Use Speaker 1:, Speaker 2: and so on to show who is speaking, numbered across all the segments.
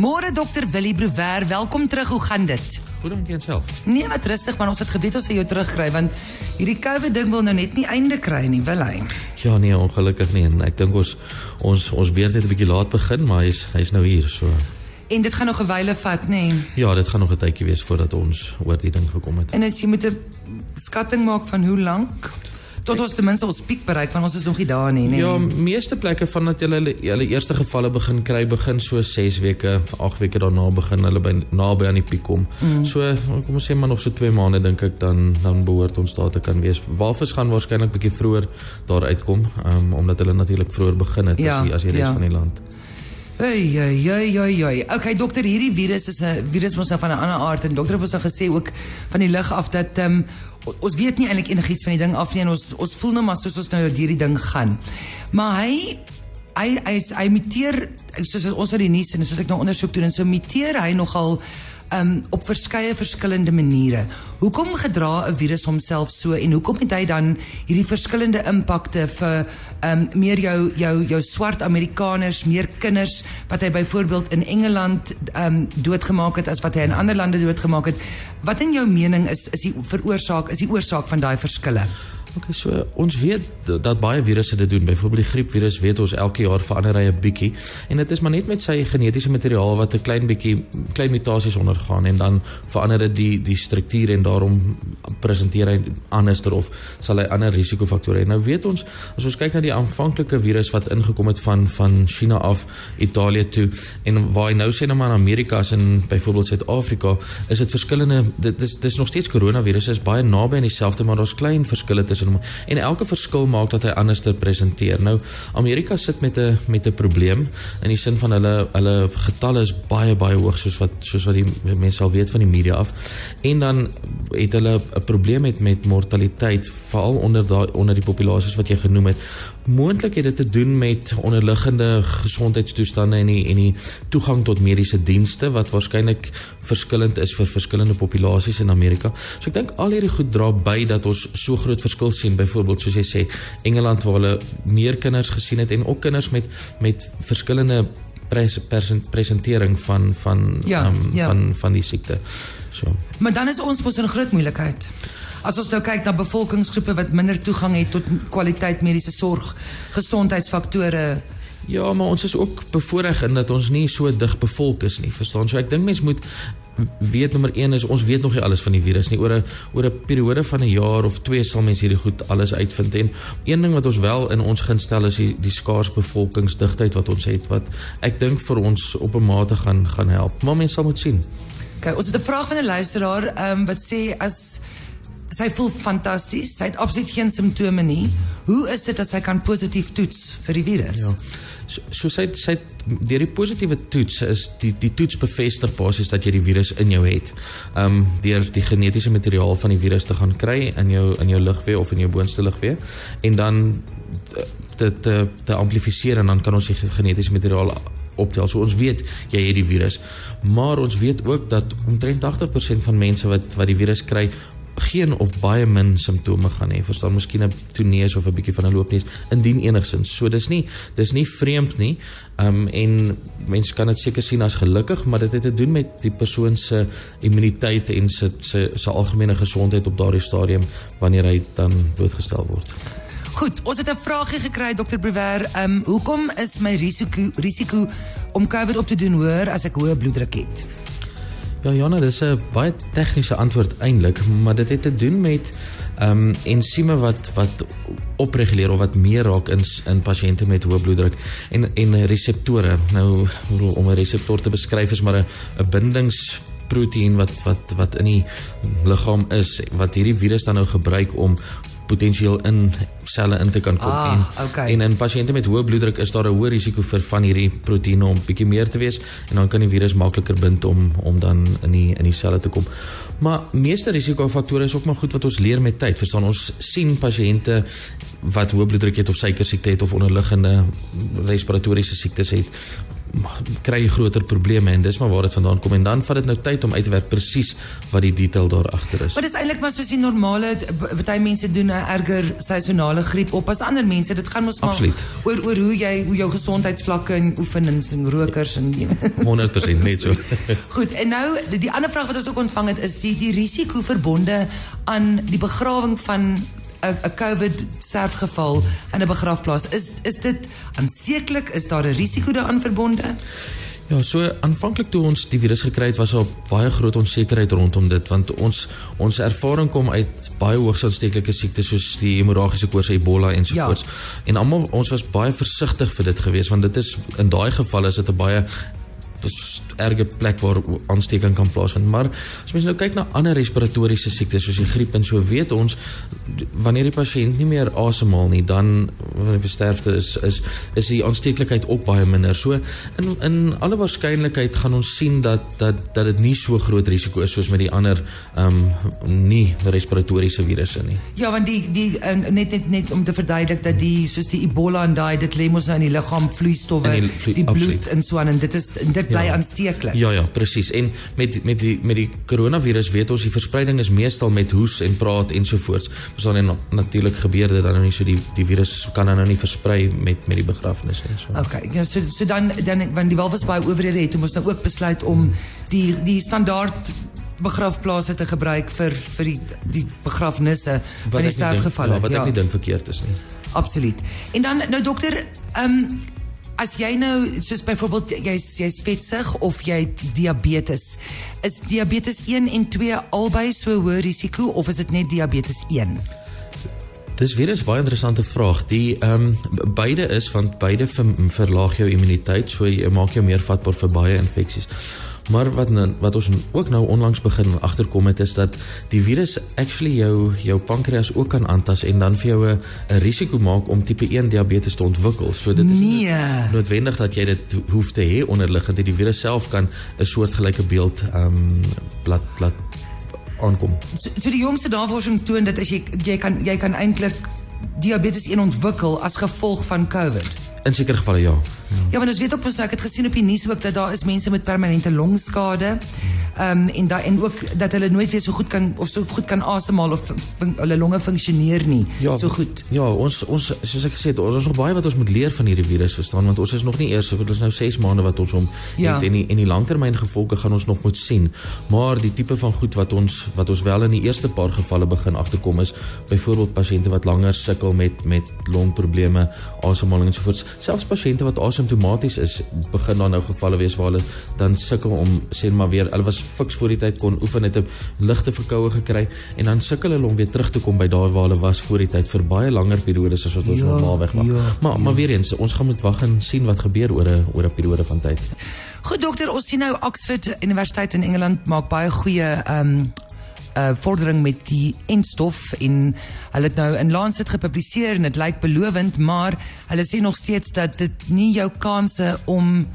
Speaker 1: Môre dokter Willie Brouwer, welkom terug. Hoe gaan dit?
Speaker 2: Goedemiddag self.
Speaker 1: Nee, wat rustig, maar ons het geweet ons sal jou terugkry want hierdie COVID ding wil nou net nie einde kry nie, wil hy?
Speaker 2: Ja nee, ongelukkig nie. En ek dink ons ons ons net 'n bietjie laat begin, maar hy's hy's nou hier so.
Speaker 1: En dit gaan nog 'n wyle vat, nê? Nee.
Speaker 2: Ja, dit gaan nog 'n tydjie wees voordat ons oor die ding gekom het.
Speaker 1: En as jy moet 'n skatting maak van hoe lank tot ons ten minste ons piek bereik want ons is nog nie daar nie, nee.
Speaker 2: Ja, meeste plekke van dat hulle hulle eerste gevalle begin kry begin so 6 weke, 8 weke daarna begin hulle by naby aan die piek kom. Mm. So kom ons sê maar nog so 2 maande dink ek dan dan behoort ons daar te kan wees. Walvis gaan waarskynlik bietjie vroeër daar uitkom, um, omdat hulle natuurlik vroeër begin het ja, as die, as die res ja. van die land.
Speaker 1: Ey ey ey ey ey. Okay dokter, hierdie virus is 'n virus mos nou van 'n ander aard en dokter het ons nou gesê ook van die lug af dat ehm um, ons weet nie eintlik enigiets van die ding af nie en ons ons voel nou maar soos ons nou hierdie ding gaan. Maar hy hy hy, hy imiteer soos ons uit die nuus en soos ek nou ondersoek doen en so imiteer hy nogal um, op verskeie verskillende maniere. Hoekom gedra 'n virus homself so en hoekom het hy dan hierdie verskillende impakte vir um, meer jou jou jou swart Amerikaners, meer kinders wat hy byvoorbeeld in Engeland um, doodgemaak het as wat hy in ander lande doodgemaak het? Wat in jou mening is is die veroorsaak is die oorsaak van daai verskille?
Speaker 2: Okay, so ons weet dat baie virusse dit doen. Byvoorbeeld die griepvirus weet ons elke jaar verander hy 'n bietjie en dit is maar net met sy genetiese materiaal wat 'n klein bietjie klein mutasies ondergaan en dan verander dit die die struktuur en daarom presenteer hy anderster of sal hy ander risikofaktore hê. Nou weet ons as ons kyk na die aanvanklike virus wat ingekom het van van China af Italië toe en waar hy nou sê nou maar in Amerika as in byvoorbeeld Suid-Afrika is dit verskillende dit is dis nog steeds koronavirus is baie naby aan dieselfde maar daar's klein verskille tussen hom en elke verskil maak dat hy anders te presenteer. Nou Amerika sit met 'n met 'n probleem in die sin van hulle hulle getalle is baie baie hoog soos wat soos wat die mense al weet van die media af. En dan het hulle 'n probleem met met mortaliteit veral onder daai onder die populasies wat jy genoem het moontlik het dit te doen met onderliggende gesondheidstoestande en die en die toegang tot mediese dienste wat waarskynlik verskillend is vir verskillende populasies in Amerika. So ek dink al hierdie goed dra by dat ons so groot verskil sien byvoorbeeld soos jy sê Engeland waar hulle meer kinders gesien het en ook kinders met met verskillende pres, presentering van van
Speaker 1: ja, um, ja.
Speaker 2: van van die siekte. So.
Speaker 1: Maar dan is ons mos 'n groot moeilikheid. As ons nou kyk na bevolkingsgroepe wat minder toegang het tot kwaliteit mediese sorg, gesondheidsfaktore.
Speaker 2: Ja, maar ons is ook bevoordeel in dat ons nie so dig bevolk is nie, verstaan? So ek dink mense moet weet nommer 1 is ons weet nog nie alles van die virus nie. Oor 'n oor 'n periode van 'n jaar of 2 sal mense hierdie goed alles uitvind en een ding wat ons wel in ons gunst stel is die, die skaars bevolkingsdigtheid wat ons het wat ek dink vir ons op 'n mate gaan gaan help. Maar mense sal moet sien.
Speaker 1: Kyk, ons het 'n vraag van 'n luisteraar ehm um, wat sê as sy voel fantasties. Sy het absoluut geen simptome nie. Hoe is dit dat sy kan positief toets vir die virus? Ja.
Speaker 2: So, so sy sy deur die positiewe toets is die die toets bevestig basies dat jy die virus in jou het. Um deur die genetiese materiaal van die virus te gaan kry in jou in jou lugweë of in jou boonste lugweë en dan te te te amplifiseer en dan kan ons die genetiese materiaal optel. So ons weet jy het die virus, maar ons weet ook dat omtrent 80% van mense wat wat die virus kry geen of baie min simptome gaan hê. Verstaan, miskien 'n toeneus of 'n bietjie van 'n loopneus indien enigsins. So dis nie dis nie vreemd nie. Um en mense kan dit seker sien as gelukkig, maar dit het te doen met die persoon se immuniteit en se se se algemene gesondheid op daardie stadium wanneer hy dan doodgestel word.
Speaker 1: Goed, ons het 'n vraagie gekry Dr. Brewer. Um hoekom is my risiko risiko om COVID op te doen hoër as ek hoë bloeddruk het?
Speaker 2: Ja, Jana, dis 'n baie tegniese antwoord eintlik, maar dit het te doen met ehm um, ensieme wat wat opreguleer of wat meer raak in in pasiënte met hoë bloeddruk en en reseptore. Nou om 'n reseptor te beskryf is maar 'n 'n bindingsproteïen wat wat wat in die liggaam is wat hierdie virus dan nou gebruik om potensieel in selle in te kan kom
Speaker 1: ah, en okay.
Speaker 2: en in pasiënte met hoë bloeddruk is daar 'n hoë risiko vir van hierdie proteïene om bietjie meer te wees en dan kan die virus makliker bind om om dan in die in die selle te kom. Maar meeste risikofaktore is ook maar goed wat ons leer met tyd. Verstaan ons sien pasiënte wat hoë bloeddruk het of suiker siekte het of onderliggende respiratoriese siektes het kry jy groter probleme en dis maar waar dit vandaan kom en dan vat dit nou tyd om uit te werk presies wat die detail daar agter is.
Speaker 1: Maar dis eintlik maar soos die normale baie mense doen 'n erger seisonale griep op as ander mense. Dit gaan mos maar oor oor hoe jy hoe jou gesondheidsvlakke en oefenings en rokers en
Speaker 2: 100% net so.
Speaker 1: Goed, en nou die ander vraag wat ons ook ontvang het is die die risiko verbonde aan die begrawing van 'n COVID sterfgeval in 'n begrafplaas. Is is dit aansekerlik is daar 'n risiko daaraan verbonde?
Speaker 2: Ja, so aanvanklik toe ons die virus gekry het, was daar baie groot onsekerheid rondom dit want ons ons ervaring kom uit baie hoogs aansteeklike siektes soos die hemorragiese koors, Ebola en so voort. Ja. En almal ons was baie versigtig vir dit geweest want dit is in daai geval is dit 'n baie erge plek waar aansteking kan plaasvind. Maar as mens nou kyk na ander respiratoriese siektes soos die griep en so weet ons wanneer die pasiënt nie meer asemhaal nie, dan wanneer hy sterfte is is is die aansteeklikheid op baie minder. So in in alle waarskynlikheid gaan ons sien dat dat dat dit nie so groot risiko is soos met die ander ehm um, nie respiratoriese virusse nie.
Speaker 1: Ja, want die die uh, net net net om te verduidelik dat die soos die Ebola en daai dit lê mos nou in die liggaam vloeistowwe, die, die bloed absoluut. en so aan en dit is dit bly ja. aansteeklik.
Speaker 2: Ja ja, presies. En met met die met die koronavirus weet ons die verspreiding is meestal met hoes en praat ensovoorts. Ons dan en natuurlik gebeur dit dan nou nie so die die virus kan dan nou nie versprei met met die begrafnis nie so.
Speaker 1: Okay. Ja, so so dan dan wanneer die Walvis baie owerhede het, moet ons nou ook besluit om die die standaard begrafplaase te gebruik vir vir die die begrafnisse van die sterfgevalle.
Speaker 2: Ja, wat ek ja. nie dink verkeerd is nie.
Speaker 1: Absoluut. En dan nou dokter, ehm um, as jy nou soos byvoorbeeld jy's jy's vetsig of jy het diabetes, is diabetes 1 en 2 albei so hoë risiko of is dit net diabetes 1?
Speaker 2: Dis weer 'n baie interessante vraag. Die ehm um, beide is want beide ver, verlaag jou immuniteit, so jy maak jou meer vatbaar vir baie infeksies. Maar wat nou, wat ons ook nou onlangs begin agterkom het is dat die virus actually jou jou pankreas ook kan aantas en dan vir jou 'n risiko maak om tipe 1 diabetes te ontwikkel. So dit is
Speaker 1: nee.
Speaker 2: noodwendig dat jy dit hoef te hê onderliggend dat die virus self kan 'n soortgelyke beeld ehm um, plat plat aankom.
Speaker 1: So, so die jongste navorsing toon dat as jy jy kan jy kan eintlik diabetes 1 ontwikkel as gevolg van COVID.
Speaker 2: In sekere gevalle ja.
Speaker 1: Ja, want ons weet ook mos nou ek het gesien op die nuus ook dat daar is mense met permanente longskade. Ehm um, en daai en ook dat hulle nooit weer so goed kan of so goed kan asemhaal of hulle longe funksioneer nie ja, so goed.
Speaker 2: Ja, ons ons soos ek gesê het, ons is nog baie wat ons moet leer van hierdie virus verstaan want ons is nog nie eers is nou 6 maande wat ons hom ja. het en die, en die langtermyn gevolge gaan ons nog moet sien. Maar die tipe van goed wat ons wat ons wel in die eerste paar gevalle begin agterkom is byvoorbeeld pasiënte wat langer sukkel met met longprobleme, asemhaling ensovoorts selfs pasiënte wat asymptomaties is, begin daar nou gevalle wees waar hulle dan sukkel om sê maar weer, hulle was fiks voor die tyd kon oefen het 'n ligte verkoue gekry en dan sukkel hulle om weer terug te kom by daar waar hulle was voor die tyd vir baie langer periodes as wat ons ja, normaalweg maak. Ja, maar ja. maar weer eens, ons gaan moet wag en sien wat gebeur oor 'n oor 'n periode van tyd.
Speaker 1: Goed dokter, ons sien nou Oxford Universiteit in Engeland maak baie goeie ehm um, uh, vordering met die enstof en hulle het nou in Lancet gepubliseer en dit lyk belovend, maar hulle sê nog steeds dat dit nie jou kanse om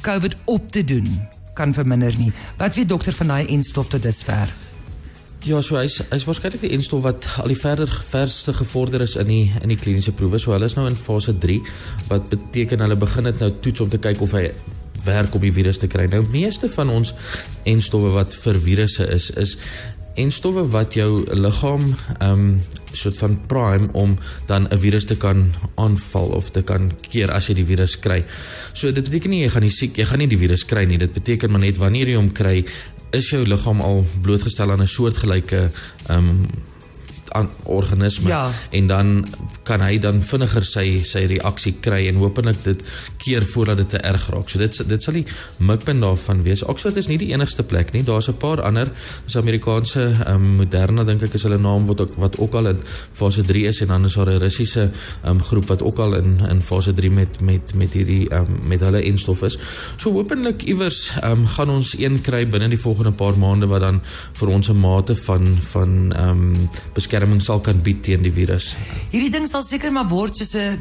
Speaker 1: COVID op te doen kan verminder nie. Wat weet dokter van daai enstof tot dusver?
Speaker 2: Ja, so hy's hy's waarskynlik die enstof wat al die verder verste gevorder is in die in die kliniese proewe. So hulle is nou in fase 3 wat beteken hulle begin dit nou toets om te kyk of hy werk op die virus te kry. Nou meeste van ons enstowwe wat vir virusse is is en stowwe wat jou liggaam ehm um, soort van prime om dan 'n virus te kan aanval of te kan keer as jy die virus kry. So dit beteken nie jy gaan nie siek, jy gaan nie die virus kry nie. Dit beteken maar net wanneer jy hom kry, is jou liggaam al blootgestel aan 'n soortgelyke ehm um, aan organisme ja. en dan kan hy dan vinniger sy sy reaksie kry en hopelik dit keer voordat dit te erg raak. So dit dit sal die mikpunt daarvan wees. Oxford is nie die enigste plek nie. Daar's 'n paar ander, is Amerikaanse um, Moderna dink ek is hulle naam wat ook, wat ook al in fase 3 is en dan is daar 'n Russiese um, groep wat ook al in in fase 3 met met met hierdie um, met hulle enstof is. So hopelik iewers um, gaan ons een kry binne die volgende paar maande wat dan vir ons 'n mate van van ehm um, beskerming beskerming sal kan bied teen die virus.
Speaker 1: Hierdie ding sal seker maar word soos 'n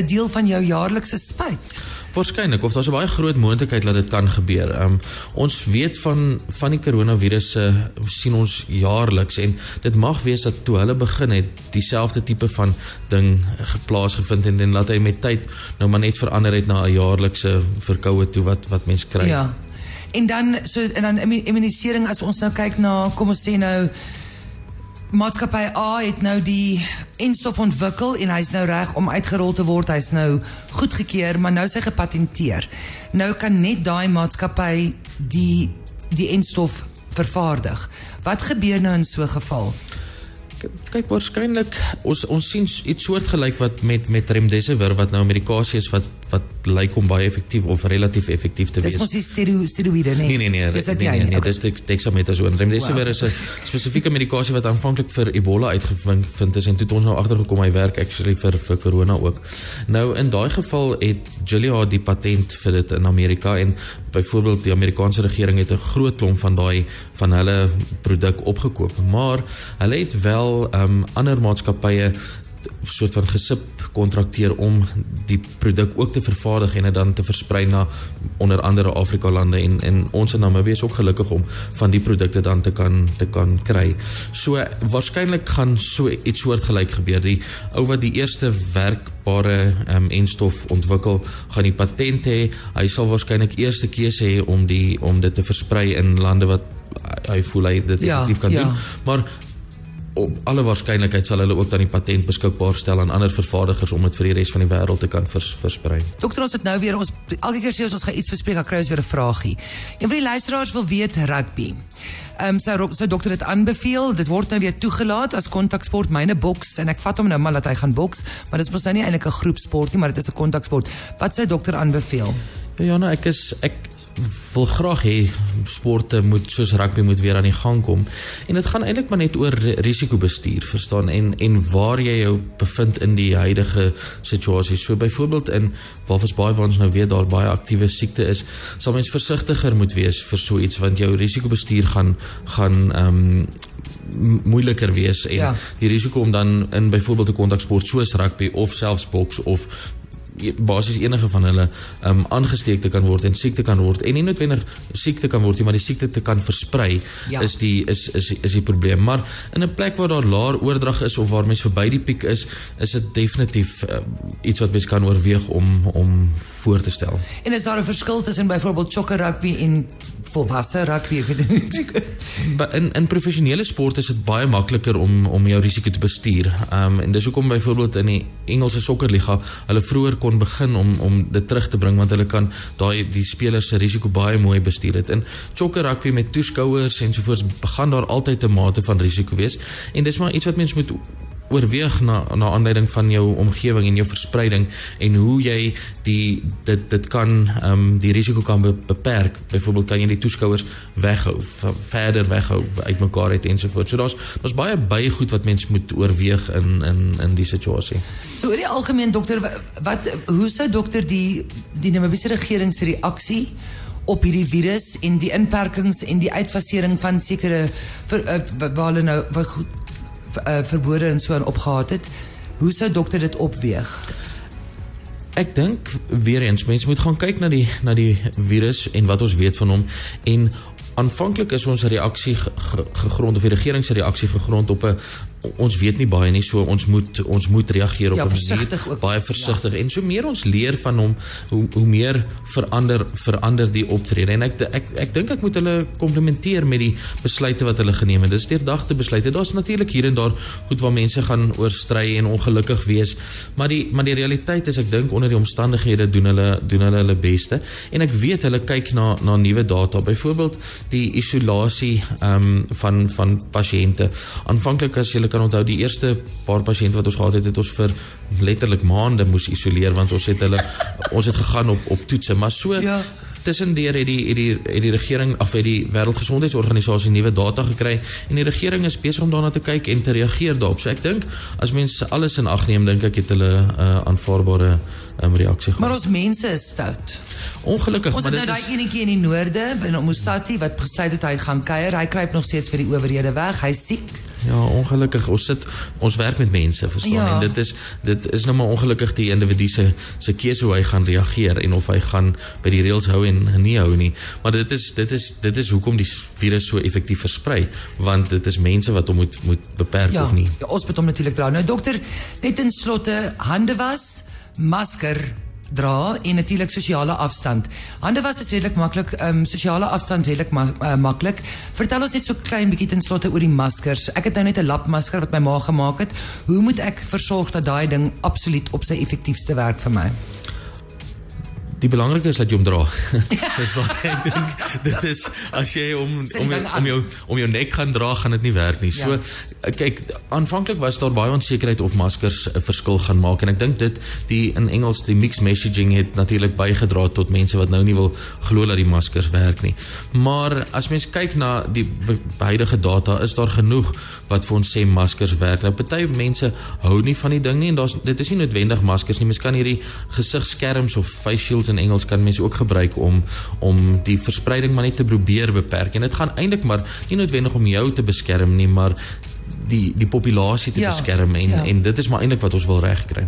Speaker 1: 'n deel van jou jaarlikse spuit.
Speaker 2: Waarskynlik of daar's 'n baie groot moontlikheid dat dit kan gebeur. Um ons weet van van die koronavirusse sien ons jaarliks en dit mag wees dat toe hulle begin het dieselfde tipe van ding geplaas gevind en en laat hy met tyd nou maar net verander het na 'n jaarlikse verkoue toe wat wat mense kry.
Speaker 1: Ja. En dan so en dan immunisering as ons nou kyk na kom ons sê nou maatskappy A het nou die enstof ontwikkel en hy's nou reg om uitgerol te word. Hy's nou goedgekeur, maar nou sy gepatenteer. Nou kan net daai maatskappy die die enstof vervaardig. Wat gebeur nou in so 'n geval?
Speaker 2: kyk waarskynlik ons ons sien iets soortgelyk wat met met remdesivir wat nou medikasie is wat wat lyk om baie effektief of relatief effektief te wees.
Speaker 1: Dis mos die stero steroïde nee.
Speaker 2: Nee nee nee, dis nee, nee, nee, dis dexamethasone. Remdesivir wow. is 'n spesifieke medikasie wat aanvanklik vir Ebola uitgevind is en toe het ons nou agtergekom hy werk actually vir vir corona ook. Nou in daai geval het Gilead die patent vir dit in Amerika en byvoorbeeld die Amerikaanse regering het 'n groot klomp van daai van hulle produk opgekoop, maar hulle het wel ehm um, ander maatskappye soort van gesub kontrakteer om die produk ook te vervaardig en dit dan te versprei na onder andere Afrika lande en en ons in Namibië is ook gelukkig om van die produkte dan te kan te kan kry. So waarskynlik gaan so iets soortgelyk gebeur. Die ou wat die eerste werkbare ehm um, enstof ontwikkel, gaan die patent hê. Hy sal waarskynlik eerste keuse hê om die om dit te versprei in lande wat hy voel hy dit ja, effektief kan ja. doen. Maar op alle waarskynlikheid sal hulle ook dan die patent beskikbaar stel aan ander vervaardigers om dit vir die res van die wêreld te kan vers, versprei.
Speaker 1: Dokter, ons het nou weer ons elke keer sê ons ons gaan iets bespreek, dan kry ons weer 'n vragie. Een van die luisteraars wil weet rugby. Ehm um, sou sou dokter dit aanbeveel? Dit word nou weer toegelaat as kontaksport, myne boks en ek vat hom nou maar dat hy gaan boks, maar dit is mos nou nie eintlik 'n groepsport nie, maar dit is 'n kontaksport. Wat sou dokter aanbeveel?
Speaker 2: Ja, nou ek is ek wil graag hê sporte moet soos rugby moet weer aan die gang kom. En dit gaan eintlik maar net oor risikobestuur, verstaan en en waar jy jou bevind in die huidige situasie. So byvoorbeeld in Walvis Bay waar ons nou weer daar baie aktiewe siekte is, sal mens versigtiger moet wees vir so iets want jou risikobestuur gaan gaan ehm um, moeiliker wees en ja. die risiko om dan in byvoorbeeld 'n kontaksport soos rugby of selfs boks of basies enige van hulle um, aangesteek te kan word en siek te kan word en nie noodwendig siek te kan word nie maar die siekte te kan versprei ja. is die is is is die probleem maar in 'n plek waar daar laer oordrag is of waar mense verby die piek is is dit definitief uh, iets wat mens kan oorweeg om om voor te stel
Speaker 1: en is daar 'n verskil tussen byvoorbeeld soccer rugby en volwasse rugby nie.
Speaker 2: in in professionele sport is dit baie makliker om om jou risiko te bestuur. Ehm um, en dis hoekom byvoorbeeld in die Engelse sokkerliga hulle vroeër kon begin om om dit terug te bring want hulle kan daai die spelers se risiko baie mooi bestuur het. In soccer rugby met toeskouers en sovoorts begin daar altyd 'n mate van risiko wees en dis maar iets wat mens moet oorweeg na na aanleiding van jou omgewing en jou verspreiding en hoe jy die dit dit kan ehm um, die risiko kan beperk. Byvoorbeeld kan jy die toeskouers weghou, verder weghou uitmekaar uit ensovoorts. So daar's daar's baie baie goed wat mens moet oorweeg in in in die situasie.
Speaker 1: So oor die algemeen dokter wat hoe sou dokter die die Namibiese regering se reaksie op hierdie virus en die inperkings en die uitfasering van sekere vir uh, waar hulle nou wat goed uh, verbode en so aan opgehaat het. Hoe sou dokter dit opweeg?
Speaker 2: Ek dink weer eens mense moet gaan kyk na die na die virus en wat ons weet van hom en aanvanklik is ons reaksie gegrond of die regering se reaksie gegrond op 'n ons weet nie baie nie so ons moet ons moet reageer op ja, 'n manier. baie versigtig ja. en so meer ons leer van hom hoe hoe meer verander verander die optrede. En ek ek ek dink ek moet hulle komplimenteer met die besluite wat hulle geneem het. Dis deurdagte besluite. Daar's natuurlik hier en daar goed waar mense gaan oorstry en ongelukkig wees. Maar die maar die realiteit is ek dink onder die omstandighede doen hulle doen hulle hulle beste. En ek weet hulle kyk na na nuwe data. Byvoorbeeld die isolasie ehm um, van van pasiënte. Aanvanklik as jy kan onthou die eerste paar pasiënte wat ons gehad het, het ons vir letterlik maande moes isoleer want ons het hulle ons het gegaan op op toetse, maar so ja. tussendeur het die het die het die regering of het die wêreldgesondheidsorganisasie nuwe data gekry en die regering is besig om daarna te kyk en te reageer daarop. So ek dink as mense alles in ag neem, dink ek het hulle 'n uh, aanvaarbare um, reaksie gehad.
Speaker 1: Maar ons mense is stout.
Speaker 2: Ongelukkig,
Speaker 1: ons maar dit nou daai enetjie in die noorde, in Musati wat besluit het hy gaan kuier. Hy kruip nog steeds vir die owerhede weg. Hy's siek.
Speaker 2: Ja, ongelukkig ons sit ons werk met mense, verstaan
Speaker 1: Ja.
Speaker 2: en dit is dit is nou maar ongelukkig die individu se se keuse hoe hy gaan reageer en of hy gaan by die reëls hou en nie hou nie. Maar dit is dit is dit is hoekom die virus so effektief versprei, want dit is mense wat hom moet moet beperk
Speaker 1: Ja,
Speaker 2: of nie.
Speaker 1: ja, ons moet hom natuurlik dra. Nou dokter, net in slotte hande was, masker dra en natuurlik sosiale afstand. Hande was is redelik maklik, ehm um, afstand redelik ma uh, maklik. Vertel ons net so klein bietjie ten slotte oor die maskers. Ek het nou net 'n lapmasker wat my ma gemaak het. Hoe moet ek versorg dat daai ding absoluut op sy effektiefste werk vir my?
Speaker 2: Die belangrike is dat jy hom dra. Verstaan? Ek dink dit is as jy hom om jou, om jou om jou nek gaan dra, gaan dit nie werk nie. So
Speaker 1: Ja.
Speaker 2: kyk, aanvanklik was daar baie onsekerheid of maskers 'n verskil gaan maak en ek dink dit die in Engels die mixed messaging het natuurlik bygedra tot mense wat nou nie wil glo dat die maskers werk nie. Maar as mens kyk na die huidige data, is daar genoeg wat vir ons sê maskers werk. Nou party mense hou nie van die ding nie en daar's dit is nie noodwendig maskers nie. Mens kan hierdie gesigskerms of face shields in Engels kan mense ook gebruik om om die verspreiding maar net te probeer beperk. En dit gaan eintlik maar nie noodwendig om jou te beskerm nie, maar die die populasie te
Speaker 1: Ja,
Speaker 2: beskerm en
Speaker 1: ja.
Speaker 2: en dit is maar eintlik wat ons wil regkry.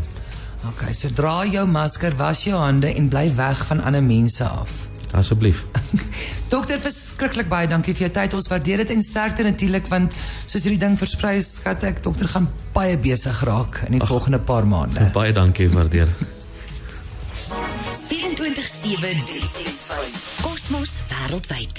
Speaker 1: Okay, so dra jou masker, was jou hande en bly weg van ander mense af.
Speaker 2: Asseblief.
Speaker 1: Dokter, verskriklik baie dankie vir jou tyd. Ons waardeer dit en sterkte natuurlik want soos hierdie ding versprei, skat ek dokter gaan baie besig raak in die Ach, volgende paar maande.
Speaker 2: Baie dankie, waardeer.
Speaker 3: 24/7 365 Kosmos wêreldwyd